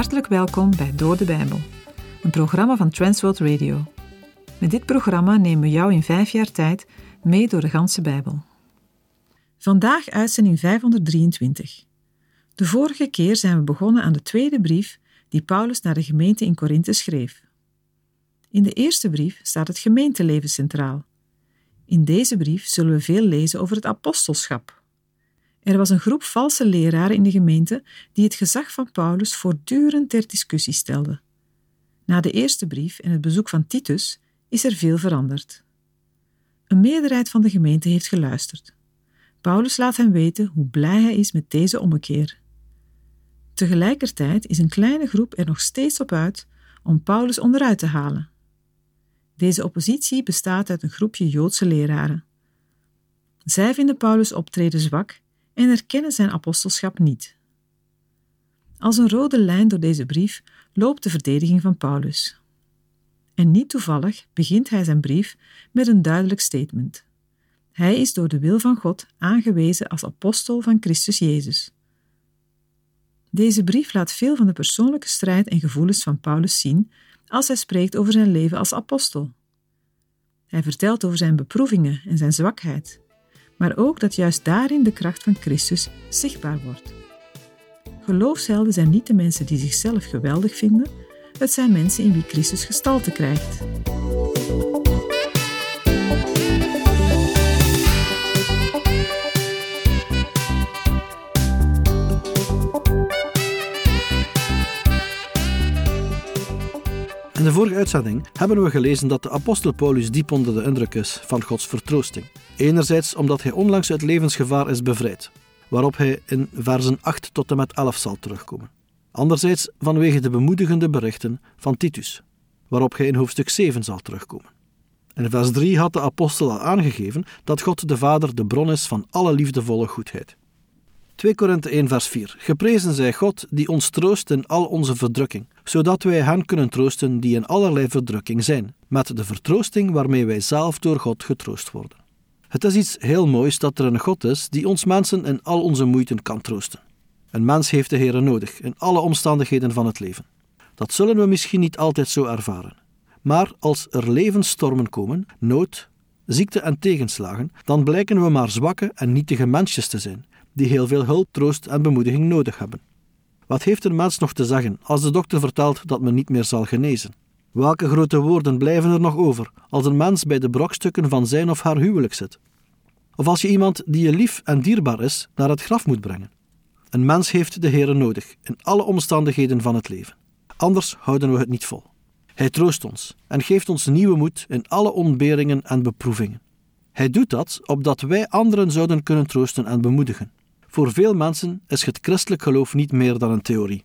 Hartelijk welkom bij Door de Bijbel, een programma van Transworld Radio. Met dit programma nemen we jou in vijf jaar tijd mee door de ganse Bijbel. Vandaag uitzending 523. De vorige keer zijn we begonnen aan de tweede brief die Paulus naar de gemeente in Korinthe schreef. In de eerste brief staat het gemeenteleven centraal. In deze brief zullen we veel lezen over het apostelschap. Er was een groep valse leraren in de gemeente die het gezag van Paulus voortdurend ter discussie stelden. Na de eerste brief en het bezoek van Titus is er veel veranderd. Een meerderheid van de gemeente heeft geluisterd. Paulus laat hen weten hoe blij hij is met deze ommekeer. Tegelijkertijd is een kleine groep er nog steeds op uit om Paulus onderuit te halen. Deze oppositie bestaat uit een groepje Joodse leraren. Zij vinden Paulus' optreden zwak en erkennen zijn apostelschap niet. Als een rode lijn door deze brief loopt de verdediging van Paulus. En niet toevallig begint hij zijn brief met een duidelijk statement. Hij is door de wil van God aangewezen als apostel van Christus Jezus. Deze brief laat veel van de persoonlijke strijd en gevoelens van Paulus zien als hij spreekt over zijn leven als apostel. Hij vertelt over zijn beproevingen en zijn zwakheid, maar ook dat juist daarin de kracht van Christus zichtbaar wordt. Geloofshelden zijn niet de mensen die zichzelf geweldig vinden, het zijn mensen in wie Christus gestalte krijgt. In de vorige uitzending hebben we gelezen dat de apostel Paulus diep onder de indruk is van Gods vertroosting. Enerzijds omdat hij onlangs uit levensgevaar is bevrijd, waarop hij in versen 8 tot en met 11 zal terugkomen. Anderzijds vanwege de bemoedigende berichten van Titus, waarop hij in hoofdstuk 7 zal terugkomen. In vers 3 had de apostel al aangegeven dat God de Vader de bron is van alle liefdevolle goedheid. 2 Korinthe 1 vers 4 Geprezen zij God die ons troost in al onze verdrukking, zodat wij hen kunnen troosten die in allerlei verdrukking zijn, met de vertroosting waarmee wij zelf door God getroost worden. Het is iets heel moois dat er een God is die ons mensen in al onze moeiten kan troosten. Een mens heeft de Heer nodig in alle omstandigheden van het leven. Dat zullen we misschien niet altijd zo ervaren. Maar als er levensstormen komen, nood, ziekte en tegenslagen, dan blijken we maar zwakke en nietige mensjes te zijn, die heel veel hulp, troost en bemoediging nodig hebben. Wat heeft een mens nog te zeggen als de dokter vertelt dat men niet meer zal genezen? Welke grote woorden blijven er nog over als een mens bij de brokstukken van zijn of haar huwelijk zit? Of als je iemand die je lief en dierbaar is naar het graf moet brengen? Een mens heeft de Heer nodig in alle omstandigheden van het leven. Anders houden we het niet vol. Hij troost ons en geeft ons nieuwe moed in alle ontberingen en beproevingen. Hij doet dat opdat wij anderen zouden kunnen troosten en bemoedigen. Voor veel mensen is het christelijk geloof niet meer dan een theorie.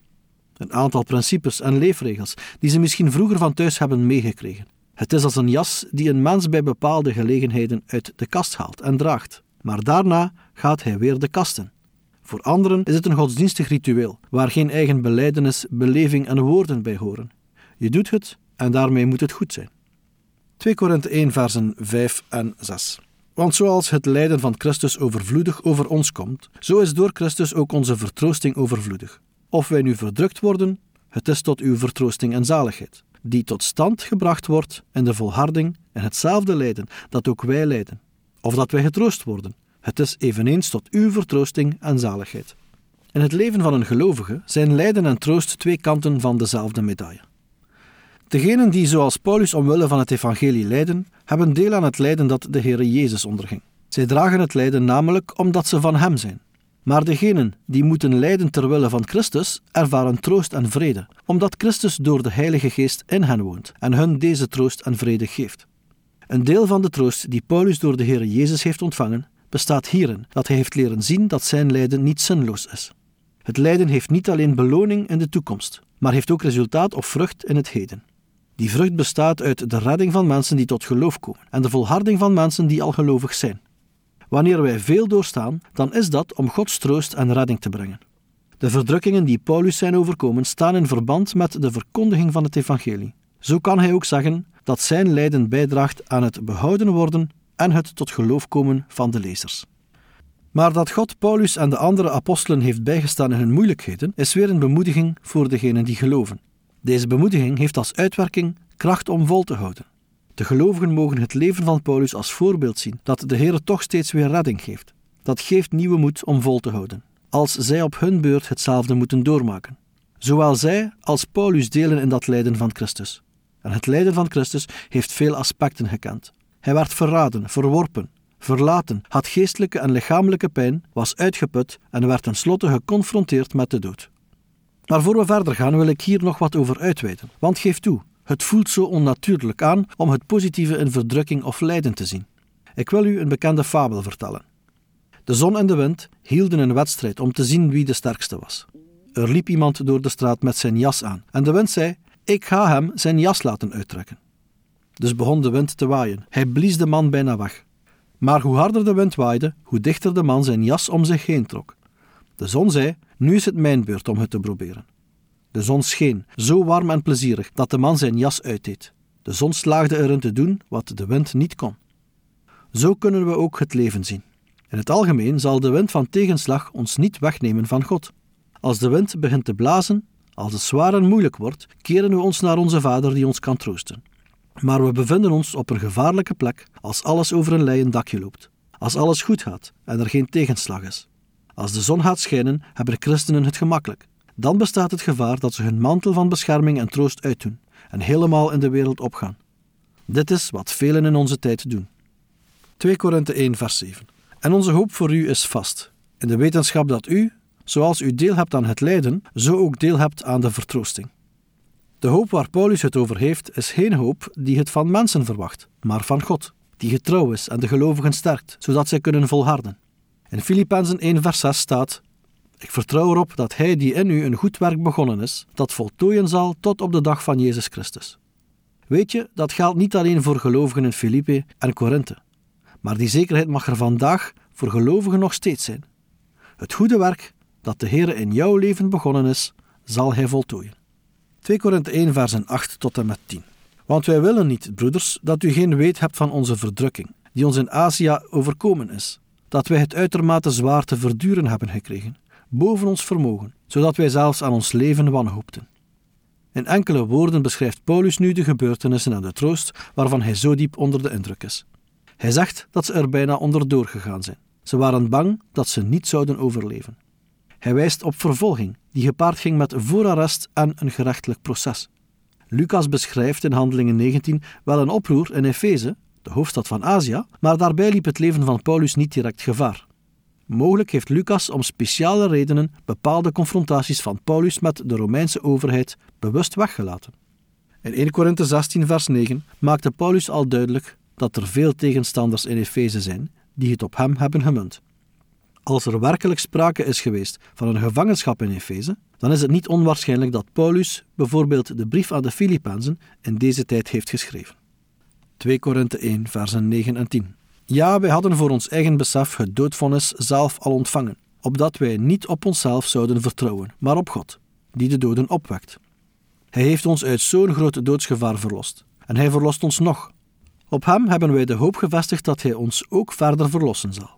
Een aantal principes en leefregels die ze misschien vroeger van thuis hebben meegekregen. Het is als een jas die een mens bij bepaalde gelegenheden uit de kast haalt en draagt, maar daarna gaat hij weer de kast in. Voor anderen is het een godsdienstig ritueel, waar geen eigen beleidenis, beleving en woorden bij horen. Je doet het en daarmee moet het goed zijn. 2 Korinthe 1 versen 5 en 6 want zoals het lijden van Christus overvloedig over ons komt, zo is door Christus ook onze vertroosting overvloedig. Of wij nu verdrukt worden, het is tot uw vertroosting en zaligheid, die tot stand gebracht wordt in de volharding en hetzelfde lijden dat ook wij lijden. Of dat wij getroost worden, het is eveneens tot uw vertroosting en zaligheid. In het leven van een gelovige zijn lijden en troost twee kanten van dezelfde medaille. Degenen die zoals Paulus omwille van het evangelie lijden, hebben deel aan het lijden dat de Heere Jezus onderging. Zij dragen het lijden namelijk omdat ze van Hem zijn. Maar degenen die moeten lijden ter wille van Christus, ervaren troost en vrede, omdat Christus door de Heilige Geest in hen woont en hun deze troost en vrede geeft. Een deel van de troost die Paulus door de Heere Jezus heeft ontvangen, bestaat hierin dat hij heeft leren zien dat zijn lijden niet zinloos is. Het lijden heeft niet alleen beloning in de toekomst, maar heeft ook resultaat of vrucht in het heden. Die vrucht bestaat uit de redding van mensen die tot geloof komen en de volharding van mensen die al gelovig zijn. Wanneer wij veel doorstaan, dan is dat om Gods troost en redding te brengen. De verdrukkingen die Paulus zijn overkomen staan in verband met de verkondiging van het evangelie. Zo kan hij ook zeggen dat zijn lijden bijdraagt aan het behouden worden en het tot geloof komen van de lezers. Maar dat God Paulus en de andere apostelen heeft bijgestaan in hun moeilijkheden, is weer een bemoediging voor degenen die geloven. Deze bemoediging heeft als uitwerking kracht om vol te houden. De gelovigen mogen het leven van Paulus als voorbeeld zien dat de Heer toch steeds weer redding geeft. Dat geeft nieuwe moed om vol te houden, als zij op hun beurt hetzelfde moeten doormaken. Zowel zij als Paulus delen in dat lijden van Christus. En het lijden van Christus heeft veel aspecten gekend. Hij werd verraden, verworpen, verlaten, had geestelijke en lichamelijke pijn, was uitgeput en werd tenslotte geconfronteerd met de dood. Maar voor we verder gaan wil ik hier nog wat over uitweiden, want geef toe, het voelt zo onnatuurlijk aan om het positieve in verdrukking of lijden te zien. Ik wil u een bekende fabel vertellen. De zon en de wind hielden een wedstrijd om te zien wie de sterkste was. Er liep iemand door de straat met zijn jas aan en de wind zei: Ik ga hem zijn jas laten uittrekken. Dus begon de wind te waaien. Hij blies de man bijna weg. Maar hoe harder de wind waaide, hoe dichter de man zijn jas om zich heen trok. De zon zei: Nu is het mijn beurt om het te proberen. De zon scheen, zo warm en plezierig, dat de man zijn jas uitdeed. De zon slaagde erin te doen wat de wind niet kon. Zo kunnen we ook het leven zien. In het algemeen zal de wind van tegenslag ons niet wegnemen van God. Als de wind begint te blazen, als het zwaar en moeilijk wordt, keren we ons naar onze Vader die ons kan troosten. Maar we bevinden ons op een gevaarlijke plek als alles over een leien dakje loopt, als alles goed gaat en er geen tegenslag is. Als de zon gaat schijnen, hebben christenen het gemakkelijk. Dan bestaat het gevaar dat ze hun mantel van bescherming en troost uitdoen en helemaal in de wereld opgaan. Dit is wat velen in onze tijd doen. 2 Korinthe 1 vers 7 En onze hoop voor u is vast, in de wetenschap dat u, zoals u deel hebt aan het lijden, zo ook deel hebt aan de vertroosting. De hoop waar Paulus het over heeft, is geen hoop die het van mensen verwacht, maar van God, die getrouw is en de gelovigen sterkt, zodat zij kunnen volharden. In Filippenzen 1 vers 6 staat: Ik vertrouw erop dat Hij die in u een goed werk begonnen is, dat voltooien zal tot op de dag van Jezus Christus. Weet je, dat geldt niet alleen voor gelovigen in Filippi en Korinthe, maar die zekerheid mag er vandaag voor gelovigen nog steeds zijn. Het goede werk dat de Heer in jouw leven begonnen is, zal Hij voltooien. 2 Korinthe 1 versen 8 tot en met 10. Want wij willen niet, broeders, dat u geen weet hebt van onze verdrukking, die ons in Azië overkomen is, dat wij het uitermate zwaar te verduren hebben gekregen, boven ons vermogen, zodat wij zelfs aan ons leven wanhoopten. In enkele woorden beschrijft Paulus nu de gebeurtenissen en de troost waarvan hij zo diep onder de indruk is. Hij zegt dat ze er bijna onderdoor gegaan zijn. Ze waren bang dat ze niet zouden overleven. Hij wijst op vervolging, die gepaard ging met voorarrest en een gerechtelijk proces. Lucas beschrijft in Handelingen 19 wel een oproer in Efeze, de hoofdstad van Azië, maar daarbij liep het leven van Paulus niet direct gevaar. Mogelijk heeft Lucas om speciale redenen bepaalde confrontaties van Paulus met de Romeinse overheid bewust weggelaten. In 1 Korinthe 16, vers 9 maakte Paulus al duidelijk dat er veel tegenstanders in Efeze zijn die het op hem hebben gemunt. Als er werkelijk sprake is geweest van een gevangenschap in Efeze, dan is het niet onwaarschijnlijk dat Paulus bijvoorbeeld de brief aan de Filippenzen in deze tijd heeft geschreven. 2 Korinthe 1, versen 9 en 10. Ja, wij hadden voor ons eigen besef het doodvonnis zelf al ontvangen, opdat wij niet op onszelf zouden vertrouwen, maar op God, die de doden opwekt. Hij heeft ons uit zo'n groot doodsgevaar verlost, en hij verlost ons nog. Op hem hebben wij de hoop gevestigd dat hij ons ook verder verlossen zal.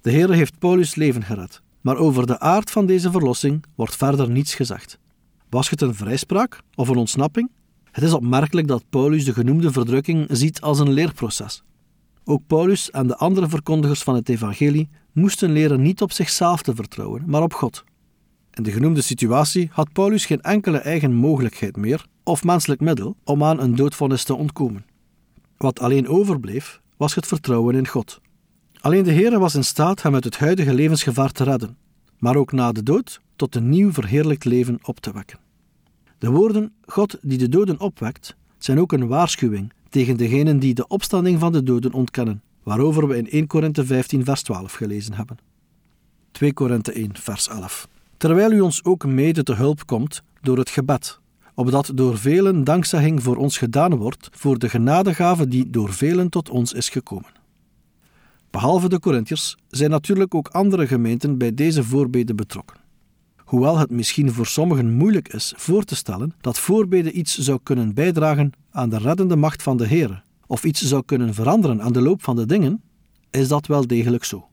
De Heer heeft Paulus' leven gered, maar over de aard van deze verlossing wordt verder niets gezegd. Was het een vrijspraak of een ontsnapping? Het is opmerkelijk dat Paulus de genoemde verdrukking ziet als een leerproces. Ook Paulus en de andere verkondigers van het evangelie moesten leren niet op zichzelf te vertrouwen, maar op God. In de genoemde situatie had Paulus geen enkele eigen mogelijkheid meer of menselijk middel om aan een doodvonnis te ontkomen. Wat alleen overbleef, was het vertrouwen in God. Alleen de Heere was in staat hem uit het huidige levensgevaar te redden, maar ook na de dood tot een nieuw verheerlijkt leven op te wekken. De woorden God die de doden opwekt zijn ook een waarschuwing tegen degenen die de opstanding van de doden ontkennen, waarover we in 1 Korinthe 15 vers 12 gelezen hebben. 2 Korinthe 1 vers 11 Terwijl u ons ook mede te hulp komt door het gebed, opdat door velen dankzegging voor ons gedaan wordt voor de genadegave die door velen tot ons is gekomen. Behalve de Corinthiërs zijn natuurlijk ook andere gemeenten bij deze voorbeden betrokken. Hoewel het misschien voor sommigen moeilijk is voor te stellen dat voorbeden iets zou kunnen bijdragen aan de reddende macht van de Heer, of iets zou kunnen veranderen aan de loop van de dingen, is dat wel degelijk zo.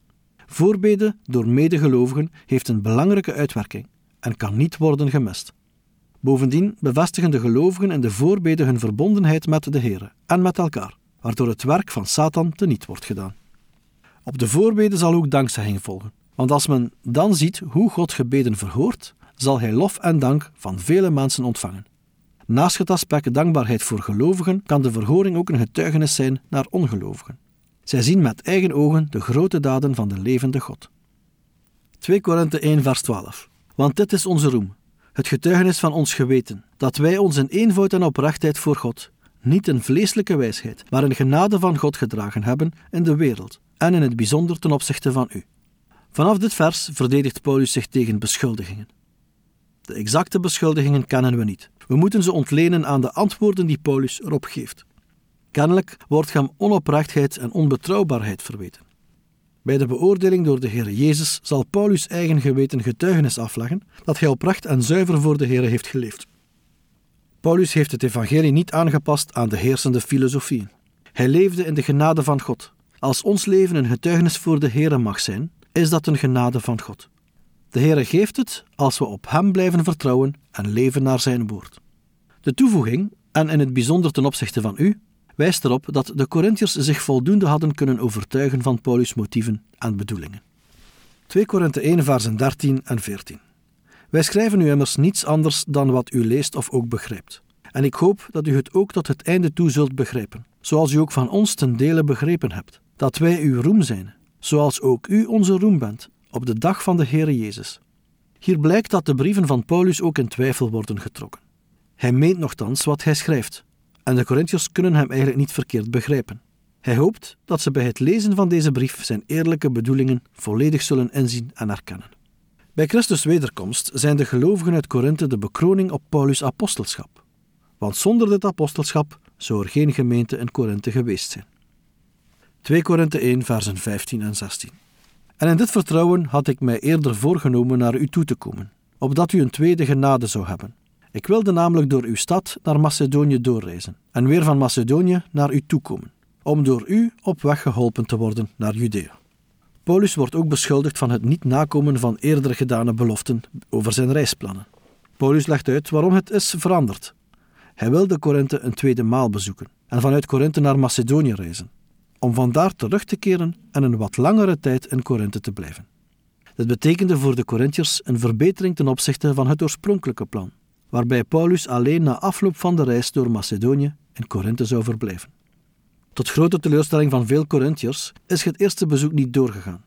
Voorbeden door medegelovigen heeft een belangrijke uitwerking en kan niet worden gemist. Bovendien bevestigen de gelovigen in de voorbeden hun verbondenheid met de Heer en met elkaar, waardoor het werk van Satan teniet wordt gedaan. Op de voorbeden zal ook dankzegging volgen, want als men dan ziet hoe God gebeden verhoort, zal hij lof en dank van vele mensen ontvangen. Naast het aspect dankbaarheid voor gelovigen kan de verhoring ook een getuigenis zijn naar ongelovigen. Zij zien met eigen ogen de grote daden van de levende God. 2 Korinthe 1 vers 12 Want dit is onze roem, het getuigenis van ons geweten, dat wij ons in eenvoud en oprechtheid voor God, niet in vleeselijke wijsheid, maar in genade van God gedragen hebben in de wereld, en in het bijzonder ten opzichte van u. Vanaf dit vers verdedigt Paulus zich tegen beschuldigingen. De exacte beschuldigingen kennen we niet. We moeten ze ontlenen aan de antwoorden die Paulus erop geeft. Kennelijk wordt hem onoprechtheid en onbetrouwbaarheid verweten. Bij de beoordeling door de Heer Jezus zal Paulus eigen geweten getuigenis afleggen dat hij oprecht en zuiver voor de Heer heeft geleefd. Paulus heeft het evangelie niet aangepast aan de heersende filosofieën. Hij leefde in de genade van God. Als ons leven een getuigenis voor de Heer mag zijn, is dat een genade van God. De Heere geeft het als we op Hem blijven vertrouwen en leven naar Zijn woord. De toevoeging, en in het bijzonder ten opzichte van u, wijst erop dat de Corinthiërs zich voldoende hadden kunnen overtuigen van Paulus' motieven en bedoelingen. 2 Korinthe 1, versen 13 en 14. Wij schrijven u immers niets anders dan wat u leest of ook begrijpt. En ik hoop dat u het ook tot het einde toe zult begrijpen, zoals u ook van ons ten dele begrepen hebt, dat wij uw roem zijn, zoals ook u onze roem bent, op de dag van de Heere Jezus. Hier blijkt dat de brieven van Paulus ook in twijfel worden getrokken. Hij meent nogthans wat hij schrijft, en de Corinthiërs kunnen hem eigenlijk niet verkeerd begrijpen. Hij hoopt dat ze bij het lezen van deze brief zijn eerlijke bedoelingen volledig zullen inzien en erkennen. Bij Christus' wederkomst zijn de gelovigen uit Korinthe de bekroning op Paulus' apostelschap. Want zonder dit apostelschap zou er geen gemeente in Korinthe geweest zijn. 2 Korinthe 1, versen 15 en 16. En in dit vertrouwen had ik mij eerder voorgenomen naar u toe te komen, opdat u een tweede genade zou hebben. Ik wilde namelijk door uw stad naar Macedonië doorreizen en weer van Macedonië naar u toekomen, om door u op weg geholpen te worden naar Judea. Paulus wordt ook beschuldigd van het niet nakomen van eerder gedane beloften over zijn reisplannen. Paulus legt uit waarom het is veranderd. Hij wilde Korinthe een tweede maal bezoeken en vanuit Korinthe naar Macedonië reizen om vandaar terug te keren en een wat langere tijd in Korinthe te blijven. Dit betekende voor de Corinthiërs een verbetering ten opzichte van het oorspronkelijke plan, waarbij Paulus alleen na afloop van de reis door Macedonië in Korinthe zou verblijven. Tot grote teleurstelling van veel Corinthiërs is het eerste bezoek niet doorgegaan.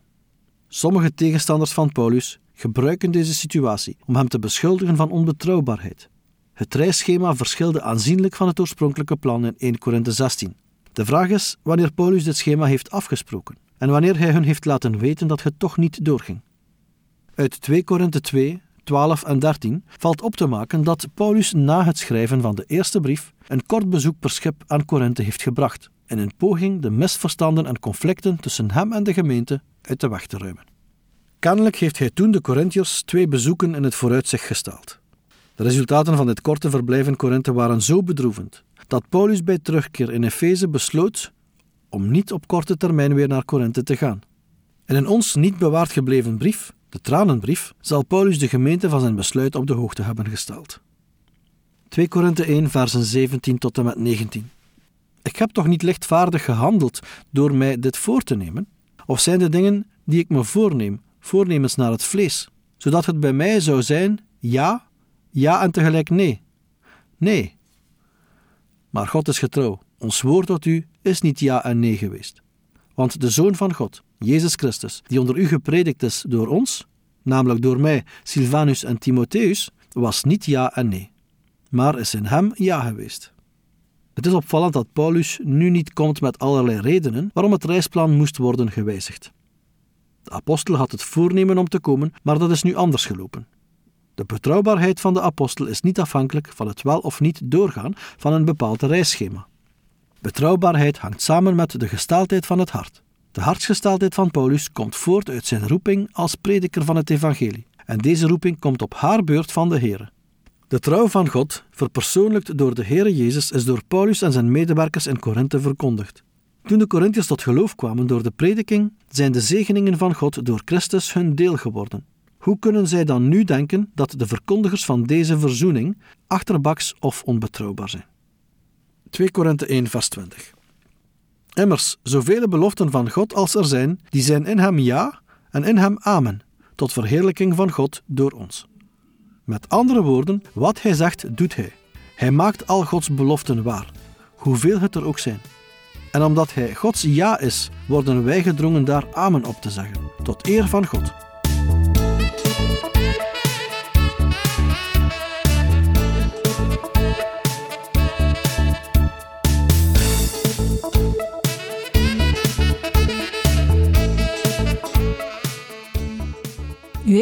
Sommige tegenstanders van Paulus gebruiken deze situatie om hem te beschuldigen van onbetrouwbaarheid. Het reisschema verschilde aanzienlijk van het oorspronkelijke plan in 1 Korinthe 16, de vraag is wanneer Paulus dit schema heeft afgesproken en wanneer hij hun heeft laten weten dat het toch niet doorging. Uit 2 Korinthe 2, 12 en 13 valt op te maken dat Paulus na het schrijven van de eerste brief een kort bezoek per schip aan Korinthe heeft gebracht, in een poging de misverstanden en conflicten tussen hem en de gemeente uit de weg te ruimen. Kennelijk heeft hij toen de Corinthiërs twee bezoeken in het vooruitzicht gesteld. De resultaten van dit korte verblijf in Korinthe waren zo bedroevend dat Paulus bij terugkeer in Efeze besloot om niet op korte termijn weer naar Korinthe te gaan. In een ons niet bewaard gebleven brief, de Tranenbrief, zal Paulus de gemeente van zijn besluit op de hoogte hebben gesteld. 2 Korinthe 1, versen 17 tot en met 19. Ik heb toch niet lichtvaardig gehandeld door mij dit voor te nemen? Of zijn de dingen die ik me voorneem, voornemens naar het vlees, zodat het bij mij zou zijn ja, ja en tegelijk nee? Nee, maar God is getrouw. Ons woord tot u is niet ja en nee geweest. Want de Zoon van God, Jezus Christus, die onder u gepredikt is door ons, namelijk door mij, Silvanus en Timotheus, was niet ja en nee, maar is in hem ja geweest. Het is opvallend dat Paulus nu niet komt met allerlei redenen waarom het reisplan moest worden gewijzigd. De apostel had het voornemen om te komen, maar dat is nu anders gelopen. De betrouwbaarheid van de apostel is niet afhankelijk van het wel of niet doorgaan van een bepaald reisschema. Betrouwbaarheid hangt samen met de gesteldheid van het hart. De hartsgesteldheid van Paulus komt voort uit zijn roeping als prediker van het evangelie. En deze roeping komt op haar beurt van de Heere. De trouw van God, verpersoonlijkt door de Heere Jezus, is door Paulus en zijn medewerkers in Korinthe verkondigd. Toen de Corinthiërs tot geloof kwamen door de prediking, zijn de zegeningen van God door Christus hun deel geworden. Hoe kunnen zij dan nu denken dat de verkondigers van deze verzoening achterbaks of onbetrouwbaar zijn? 2 Korinthe 1 vers 20 Immers, zoveel beloften van God als er zijn, die zijn in hem ja en in hem amen, tot verheerlijking van God door ons. Met andere woorden, wat hij zegt, doet hij. Hij maakt al Gods beloften waar, hoeveel het er ook zijn. En omdat hij Gods ja is, worden wij gedrongen daar amen op te zeggen, tot eer van God.